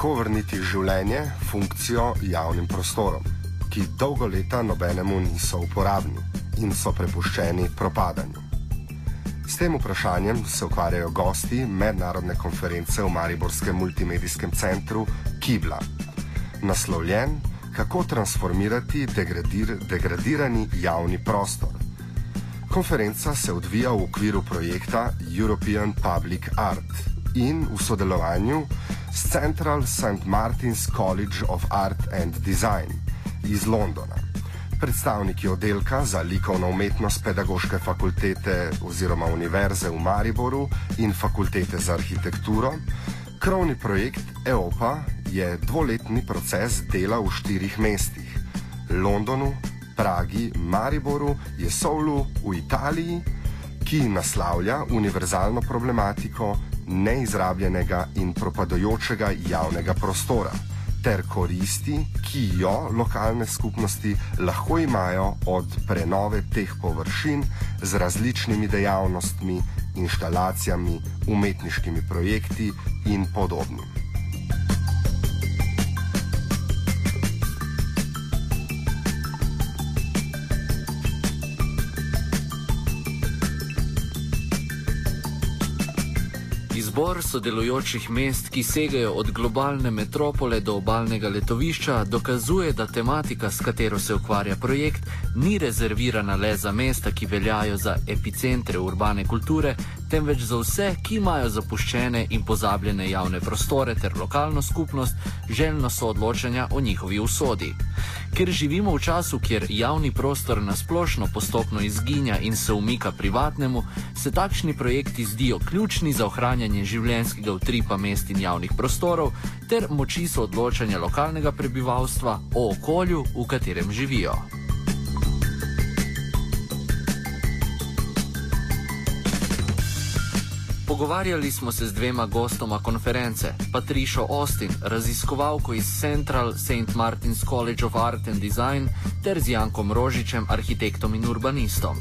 Kako vrniti življenje, funkcijo javnim prostorom, ki dolgo leta nobenemu niso uporabni in so prepuščeni propadanju? S tem vprašanjem se ukvarjajo gosti mednarodne konference v Mariborskem multimedijskem centru Kibla. Naslovljen, kako transformirati degradir, degradirani javni prostor. Konferenca se odvija v okviru projekta European Public Art in v sodelovanju s Central St. Martin's College of Art and Design iz Londona. Predstavniki oddelka za likovno umetnost Pedagoške fakultete oziroma Univerze v Mariboru in Fakultete za arhitekturo, krovni projekt EOPA je dvoletni proces dela v štirih mestih: Londonu, Pragi, Mariboru, Jesoulu v Italiji, ki naslavlja univerzalno problematiko neizrabljenega in propadajočega javnega prostora ter koristi, ki jo lokalne skupnosti lahko imajo od prenove teh površin z različnimi dejavnostmi, inštalacijami, umetniškimi projekti in podobnim. Izbor sodelujočih mest, ki segajo od globalne metropole do obalnega letovišča, dokazuje, da tematika, s katero se ukvarja projekt, ni rezervirana le za mesta, ki veljajo za epicentre urbane kulture, temveč za vse, ki imajo zapuščene in pozabljene javne prostore ter lokalno skupnost, željno soodločanja o njihovi usodi. Ker živimo v času, kjer javni prostor nasplošno postopno izginja in se umika privatnemu, se takšni projekti zdijo ključni za ohranjanje življenjskega utripa mest in javnih prostorov ter moči soodločanja lokalnega prebivalstva o okolju, v katerem živijo. Pogovarjali smo se z dvema gostoma konference, Patricio Austin, raziskovalko iz Central St. Martin's College of Art and Design, ter z Jankom Rožičem, arhitektom in urbanistom.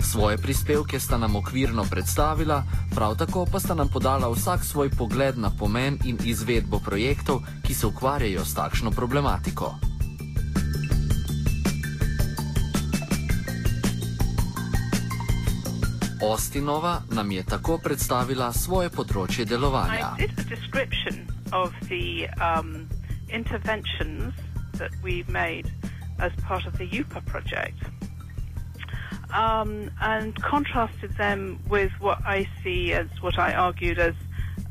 Svoje prispevke sta nam okvirno predstavila, prav tako pa sta nam podala vsak svoj pogled na pomen in izvedbo projektov, ki se ukvarjajo s takšno problematiko. Ostinova nam je tako predstavila svoje področje delovanja. Um, interventions that we made as part of the UPA project um, and contrasted them with what I see as what I argued as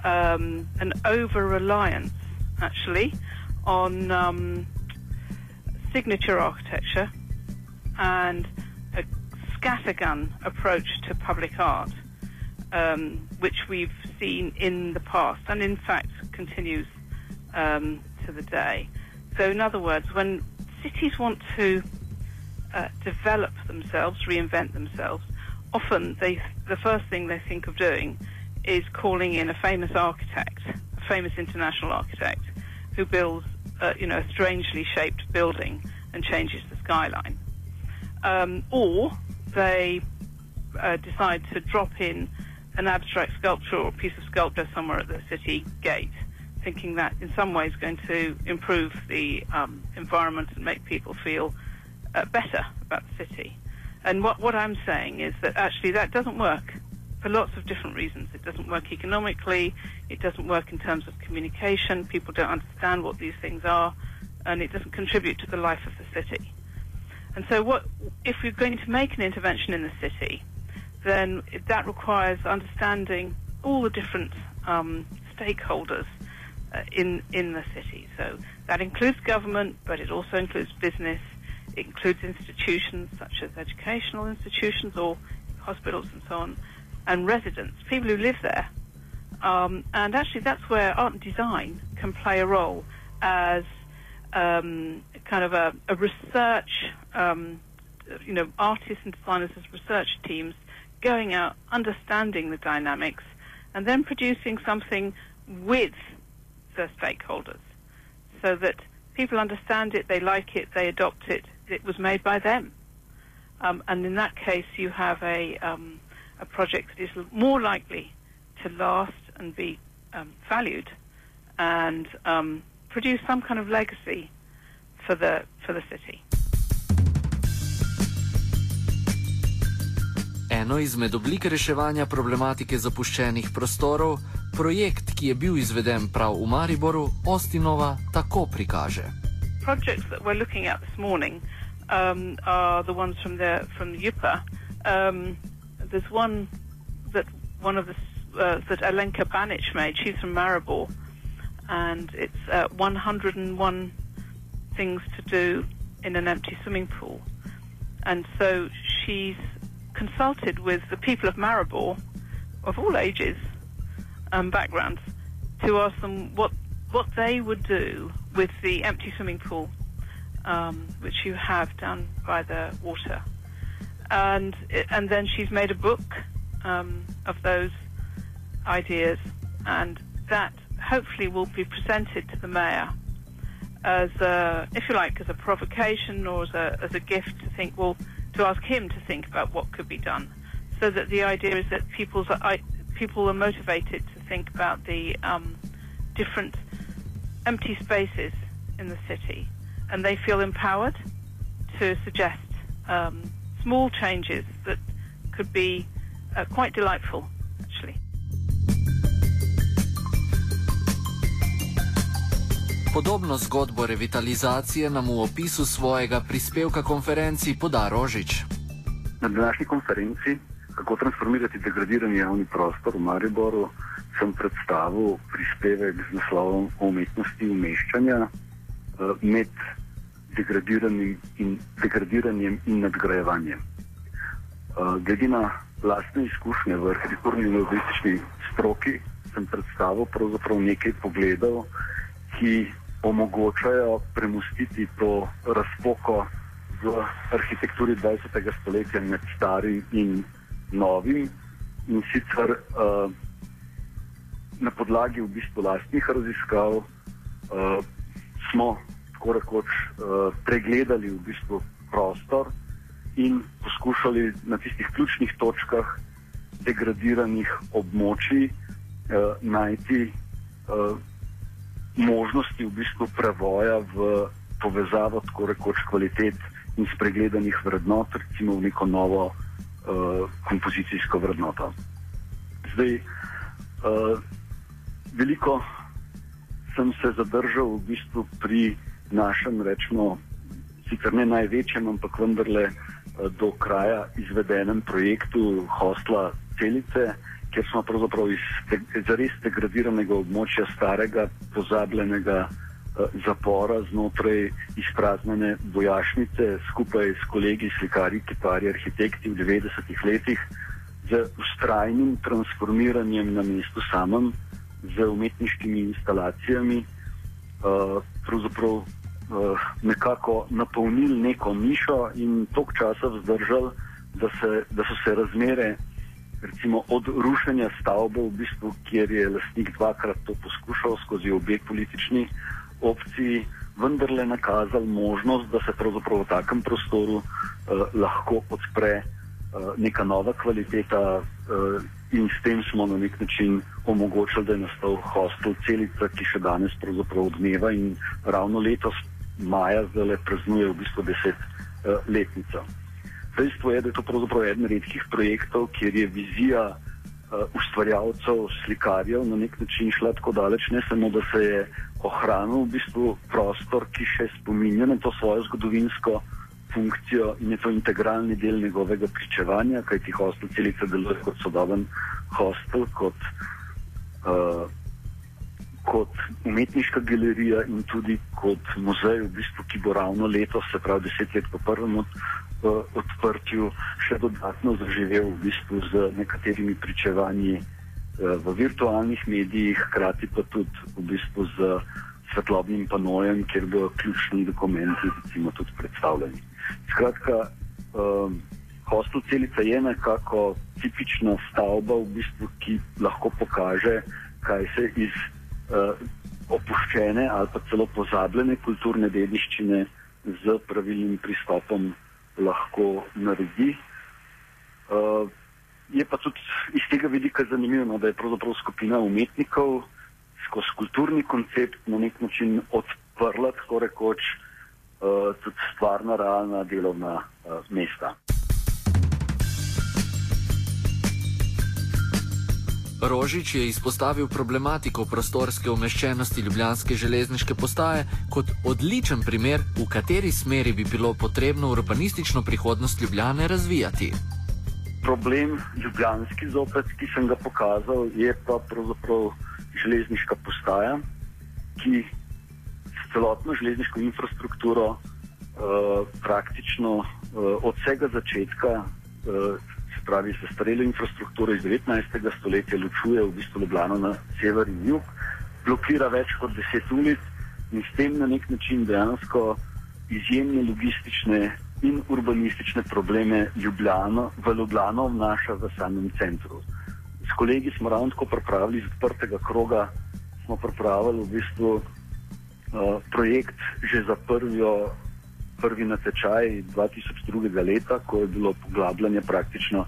um, an over reliance, actually, on um, signature architecture and scattergun approach to public art, um, which we've seen in the past and in fact continues um, to the day. So, in other words, when cities want to uh, develop themselves, reinvent themselves, often they, the first thing they think of doing is calling in a famous architect, a famous international architect, who builds, uh, you know, a strangely shaped building and changes the skyline. Um, or they uh, decide to drop in an abstract sculpture or a piece of sculpture somewhere at the city gate, thinking that in some ways going to improve the um, environment and make people feel uh, better about the city. And what, what I'm saying is that actually that doesn't work for lots of different reasons. It doesn't work economically, it doesn't work in terms of communication, people don't understand what these things are, and it doesn't contribute to the life of the city. And so, what if we're going to make an intervention in the city? Then that requires understanding all the different um, stakeholders uh, in in the city. So that includes government, but it also includes business. It includes institutions such as educational institutions or hospitals and so on, and residents, people who live there. Um, and actually, that's where art and design can play a role as um, kind of a, a research, um, you know, artists and designers as research teams going out, understanding the dynamics, and then producing something with the stakeholders so that people understand it, they like it, they adopt it, it was made by them. Um, and in that case, you have a, um, a project that is more likely to last and be um, valued and um, produce some kind of legacy for the for the city. Eno izmed oblik reševanja problematike zapuščenih prostorov, projekt, ki je bil izveden prav v Mariboru, Ostinova tako prikaže. Projects that we're looking at this morning um, are the ones from the from the UPA. Um, there's one that one of the uh, that Alenka Banic made. She's from Maribor, and it's uh, 101 things to do in an empty swimming pool. And so she's consulted with the people of Maribor, of all ages and backgrounds, to ask them what what they would do with the empty swimming pool, um, which you have down by the water. And and then she's made a book um, of those ideas, and that hopefully will be presented to the mayor as a, if you like, as a provocation or as a, as a gift to think, well, to ask him to think about what could be done. So that the idea is that people's, I, people are motivated to think about the um, different empty spaces in the city and they feel empowered to suggest um, small changes that could be uh, quite delightful, Podobno zgodbo revitalizacije nam v opisu svojega prispevka konferenci poda Rožič. Na današnji konferenci, kako transformirati degradirani javni prostor v Mariboru, sem predstavil prispevek z naslovom o umetnosti umeščanja uh, med degradiranim in, degradiranjem in nadgrajevanjem. Uh, glede na lastne izkušnje v arhitekturni in logistični stroki, sem predstavil nekaj pogledov, ki omogočajo premustiti to razpoko v arhitekturi 20. stoletja med starim in novim. In sicer uh, na podlagi v bistvu lastnih raziskav uh, smo tako rekoč uh, pregledali v bistvu prostor in poskušali na tistih ključnih točkah degradiranih območij uh, najti uh, možnosti v bistvu prevoja v povezavo tako rekoč kvalitet in spregledanih vrednot, recimo v neko novo uh, kompozicijsko vrednoto. Zdaj, uh, veliko sem se zadržal v bistvu pri našem, rečemo, sicer ne največjem, ampak vendarle uh, do kraja izvedenem projektu Hostla Celice, kjer smo pravzaprav iz zares degradiranega območja starega, pozabljenega uh, zapora znotraj izpraznjene bojašnice skupaj s kolegi slikarji, kiparji, arhitekti v 90-ih letih z ustrajnim transformiranjem na mestu samem, z umetniškimi instalacijami, uh, pravzaprav uh, nekako napolnili neko nišo in tok časa vzdržali, da, se, da so se razmere recimo od rušenja stavbe, v bistvu, kjer je lastnik dvakrat to poskušal skozi obe politični opciji, vendarle nakazal možnost, da se pravzaprav v takem prostoru uh, lahko odpre uh, neka nova kvaliteta uh, in s tem smo na nek način omogočili, da je nastal hostel celica, ki še danes pravzaprav odmeva in ravno letos maja zdaj le praznuje v bistvu deset uh, letnica. Dejstvo je, da je to pravzaprav eden redkih projektov, kjer je vizija uh, ustvarjalcev, slikarjev na nek način šla tako daleč, ne samo da se je ohranil v bistvu prostor, ki še spominja na to svojo zgodovinsko funkcijo in je to integralni del njegovega pričevanja, kajti hostel celice deluje kot sodoben hostel, kot, uh, kot umetniška galerija in tudi kot muzej, v bistvu, ki bo ravno letos, se pravi deset let po prvem uh, odprtju še dodatno zaživel v bistvu z nekaterimi pričevanji uh, v virtualnih medijih, hkrati pa tudi v bistvu z svetlobnim panojem, kjer bodo ključni dokumenti recimo, tudi predstavljeni. Skratka, um, hostel celica je nekako tipična stavba, v bistvu, ki lahko pokaže, kaj se iz uh, opuščene ali pa celo pozabljene kulturne dediščine z pravilnim pristopom lahko naredi. Uh, je pa tudi iz tega vidika zanimivo, no, da je pravzaprav skupina umetnikov, skozi kulturni koncept na nek način odprla, tako rekoč, uh, tudi stvarna, realna delovna uh, mesta. Rožič je izpostavil problematiko prostorske umeščenosti Ljubljanske železniške postaje kot odličen primer, v kateri smeri bi bilo potrebno urbanistično prihodnost Ljubljane razvijati. Problem ljubljanski zopet, ki sem ga pokazal, je pa pravzaprav železniška postaja, ki s celotno železniško infrastrukturo uh, praktično uh, od vsega začetka se pravi, se starele infrastrukture iz 19. stoletja ločuje v bistvu Ljubljano na sever in jug, blokira več kot deset ulic in s tem na nek način dejansko izjemne logistične in urbanistične probleme Ljubljano, v Ljubljano vnaša v samem centru. S kolegi smo ravno tako pripravili iz odprtega kroga, smo pripravili v bistvu uh, projekt že za prvijo prvi natečaj 2002. leta, ko je bilo poglabljanje praktično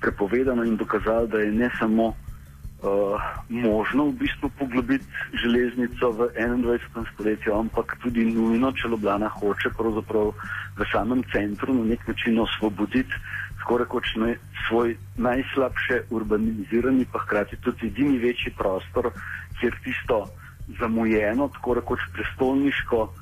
prepovedano in dokazalo, da je ne samo uh, možno v bistvu poglobiti železnico v 21. stoletju, ampak tudi nujno, če Ljubljana hoče v samem centru na nek način osvoboditi skoraj kot svoj najslabše urbanizirani, pa hkrati tudi edini večji prostor, kjer tisto zamujeno, tako rekoč prestolniško, uh,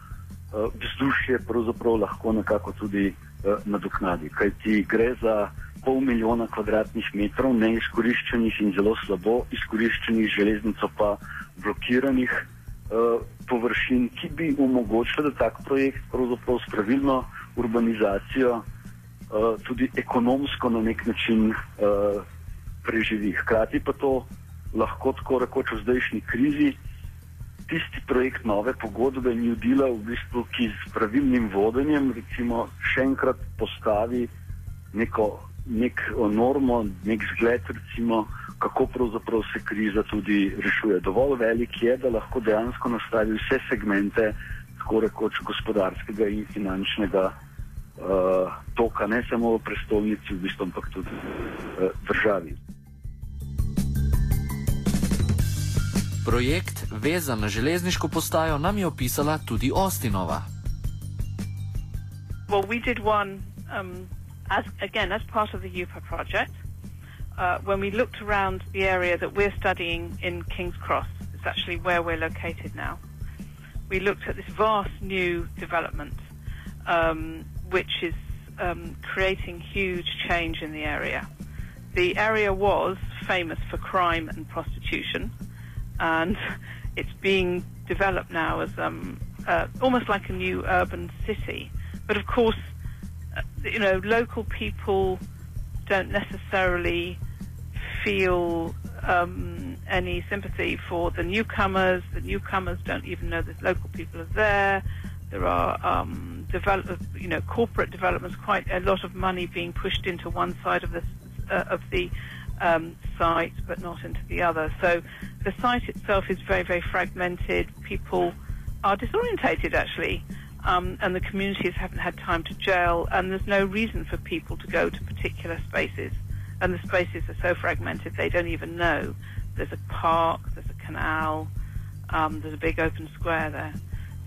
vzdušje pravzaprav lahko nekako tudi uh, nadoknadi. Kaj ti gre za pol milijona kvadratnih metrov neizkoriščenih in zelo slabo izkoriščenih železnico pa blokiranih uh, površin, ki bi omogočili, da tak projekt pravzaprav s pravilno urbanizacijo uh, tudi ekonomsko na nek način uh, preživi. Hkrati pa to lahko tako rekoč v zdajšnji krizi tisti projekt nove pogodbe New Deal, v bistvu, ki s pravilnim vodenjem, recimo, še enkrat postavi neko, nek normo, nek zgled, recimo, kako pravzaprav se kriza tudi rešuje. Dovolj velik je, da lahko dejansko nastavi vse segmente, tako rekoč gospodarskega in finančnega uh, toka, ne samo v prestolnici, v bistvu, ampak tudi v uh, državi. Projekt, vezan na železniško postajo, nam je opisala tudi Ostinova. Well, we did one, um, as, again, as part of the UPA project, uh, when we looked around the area that we're studying in King's Cross. It's actually where we're located now. We looked at this vast new development, um, which is um, creating huge change in the area. The area was famous for crime and prostitution and it's being developed now as um, uh, almost like a new urban city. But of course, uh, you know, local people don't necessarily feel um, any sympathy for the newcomers. The newcomers don't even know that local people are there. There are um, develop, you know, corporate developments. Quite a lot of money being pushed into one side of the uh, of the um, site, but not into the other. So the site itself is very, very fragmented. People are disorientated, actually, um, and the communities haven't had time to gel, and there's no reason for people to go to particular spaces. And the spaces are so fragmented, they don't even know. There's a park, there's a canal, um, there's a big open square there.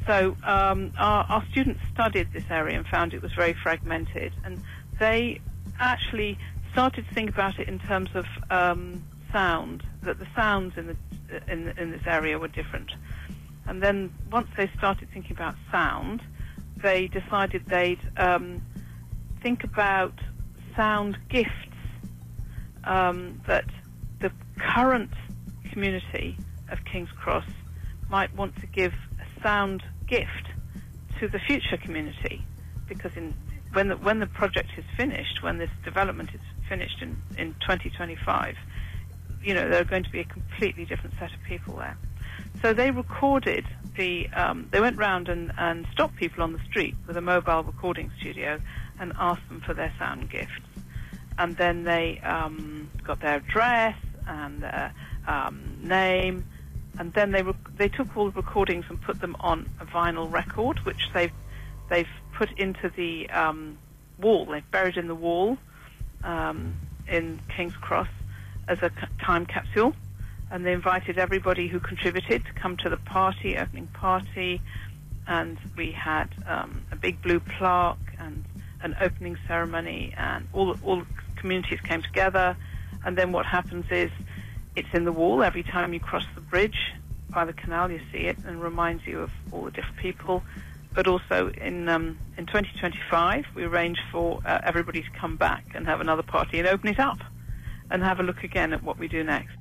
So um, our, our students studied this area and found it was very fragmented, and they actually started to think about it in terms of um, sound, that the sounds in, the, in, in this area were different. And then once they started thinking about sound, they decided they'd um, think about sound gifts um, that the current community of King's Cross might want to give a sound gift to the future community. Because in, when, the, when the project is finished, when this development is finished in, in 2025, you know, there are going to be a completely different set of people there. So they recorded the, um, they went round and, and stopped people on the street with a mobile recording studio and asked them for their sound gifts. And then they um, got their address and their um, name, and then they rec- they took all the recordings and put them on a vinyl record, which they've they've put into the um, wall. They've buried in the wall um, in King's Cross as a time capsule. and they invited everybody who contributed to come to the party, opening party, and we had um, a big blue plaque and an opening ceremony, and all all communities came together. And then what happens is it's in the wall every time you cross the bridge by the canal. You see it and reminds you of all the different people. But also in um, in 2025, we arrange for uh, everybody to come back and have another party and open it up and have a look again at what we do next.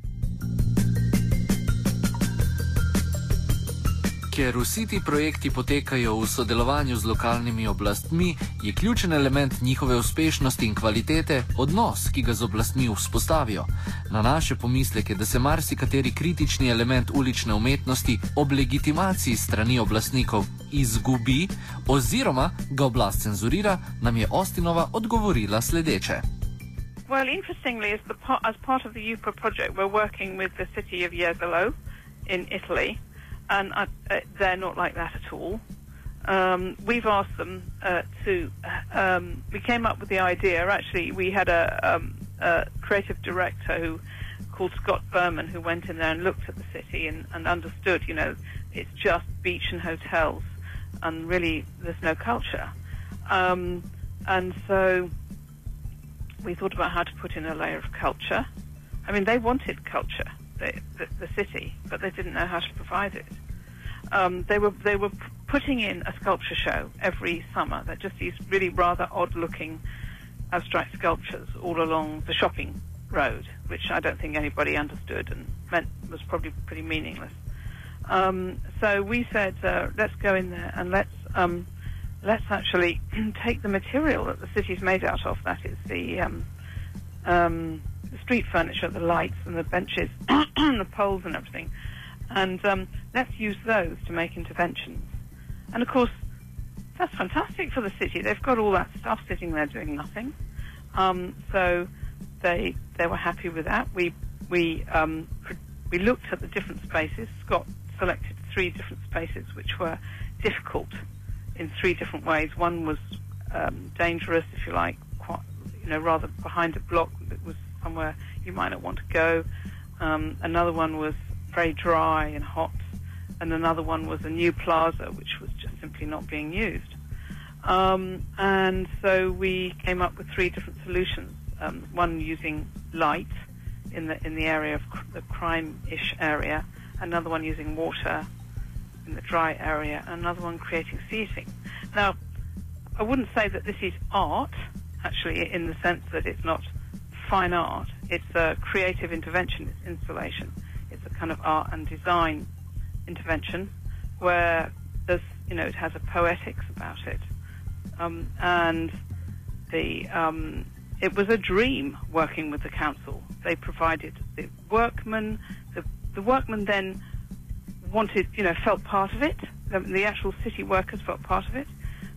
Ker vsi ti projekti potekajo v sodelovanju z lokalnimi oblastmi, je ključen element njihove uspešnosti in kvalitete odnos, ki ga z oblastmi vzpostavijo. Na naše pomisleke, da se marsikateri kritični element ulične umetnosti ob legitimaciji strani oblastnikov izgubi oziroma ga oblast cenzurira, nam je Ostinova odgovorila sledeče. Well, interestingly, as, the, as part of the UPA project, we're working with the city of Jesolo in Italy. And I, uh, they're not like that at all. Um, we've asked them uh, to. Um, we came up with the idea. Actually, we had a, um, a, creative director who called Scott Berman who went in there and looked at the city and, and understood. You know, it's just beach and hotels, and really there's no culture. Um, and so we thought about how to put in a layer of culture. I mean, they wanted culture the, the, city, but they didn't know how to provide it. Um, they were they were putting in a sculpture show every summer. They're just these really rather odd-looking abstract sculptures all along the shopping road, which I don't think anybody understood and meant was probably pretty meaningless. Um, so we said, uh, let's go in there and let's um, let's actually take the material that the city's made out of. That is the um, um, the street furniture, the lights and the benches, and the poles and everything. And um, let's use those to make interventions. And of course, that's fantastic for the city. They've got all that stuff sitting there doing nothing. Um, so they they were happy with that. We we um, we looked at the different spaces. Scott selected three different spaces which were difficult in three different ways. One was um, dangerous, if you like, quite, you know, rather behind a block that was somewhere you might not want to go. Um, another one was very dry and hot, and another one was a new plaza which was just simply not being used. Um, and so we came up with three different solutions. Um, one using light in the in the area of cr- the crime-ish area, another one using water in the dry area, and another one creating seating. Now, I wouldn't say that this is art, actually, in the sense that it's not fine art. It's a creative intervention It's installation. It's a kind of art and design intervention where there's, you know, it has a poetics about it. Um, and the, um, it was a dream working with the council. They provided the workmen, the, the workmen then wanted, you know, felt part of it. The, the actual city workers felt part of it.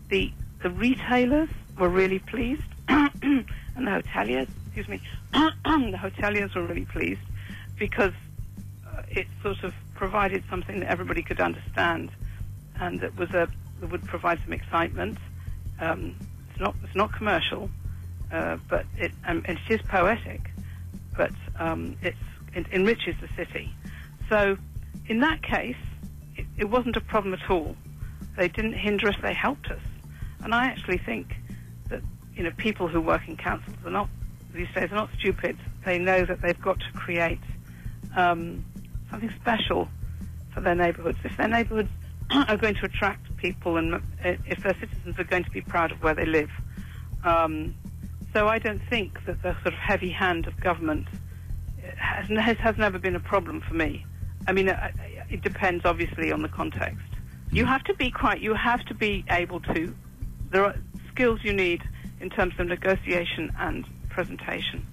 The, the retailers were really pleased, and the hoteliers excuse me, the hoteliers were really pleased because uh, it sort of provided something that everybody could understand and that was a that would provide some excitement. Um, it's not it's not commercial, uh, but it um, it is poetic, but um, it enriches the city. So in that case, it, it wasn't a problem at all. They didn't hinder us; they helped us. And I actually think that you know people who work in councils are not these days are not stupid. They know that they've got to create um, something special for their neighbourhoods. If their neighbourhoods are going to attract people and uh, if their citizens are going to be proud of where they live. Um, so I don't think that the sort of heavy hand of government has, has, has never been a problem for me. I mean, uh, it depends obviously on the context. You have to be quite, you have to be able to, there are skills you need in terms of negotiation and presentation.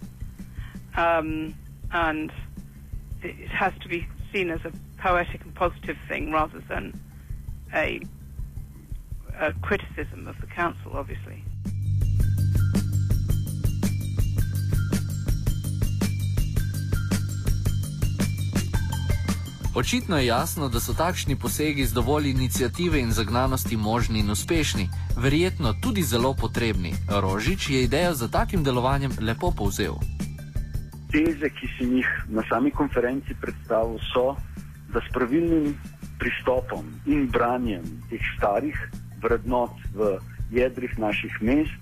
Um, and it has to be seen as a poetic and positive thing rather than a, a criticism of the council, obviously. Očitno je jasno, da so takšni posegi z dovolj inicijative in zagnanosti možni in uspešni, verjetno tudi zelo potrebni. Rožič je idejo za takim delovanjem lepo povzel. teze, ki sem jih na sami konferenci predstavil, so, da s pravilnim pristopom in branjem teh starih vrednot v jedrih naših mest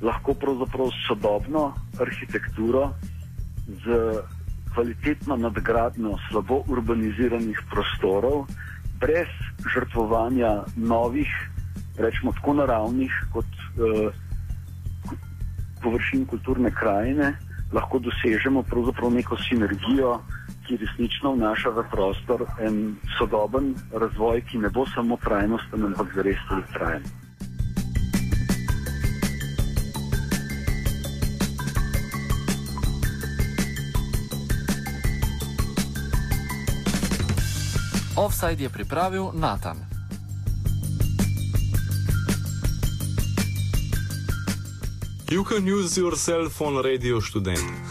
lahko pravzaprav sodobno arhitekturo z kvalitetno nadgradnjo slabo urbaniziranih prostorov, brez žrtvovanja novih, rečemo tako naravnih kot uh, površin kulturne krajine, lahko dosežemo pravzaprav neko sinergijo, ki resnično vnaša v prostor en sodoben razvoj, ki ne bo samo trajnosten, ampak zares tudi trajen. Offside je pripravil Natan. You can use your cell phone radio student.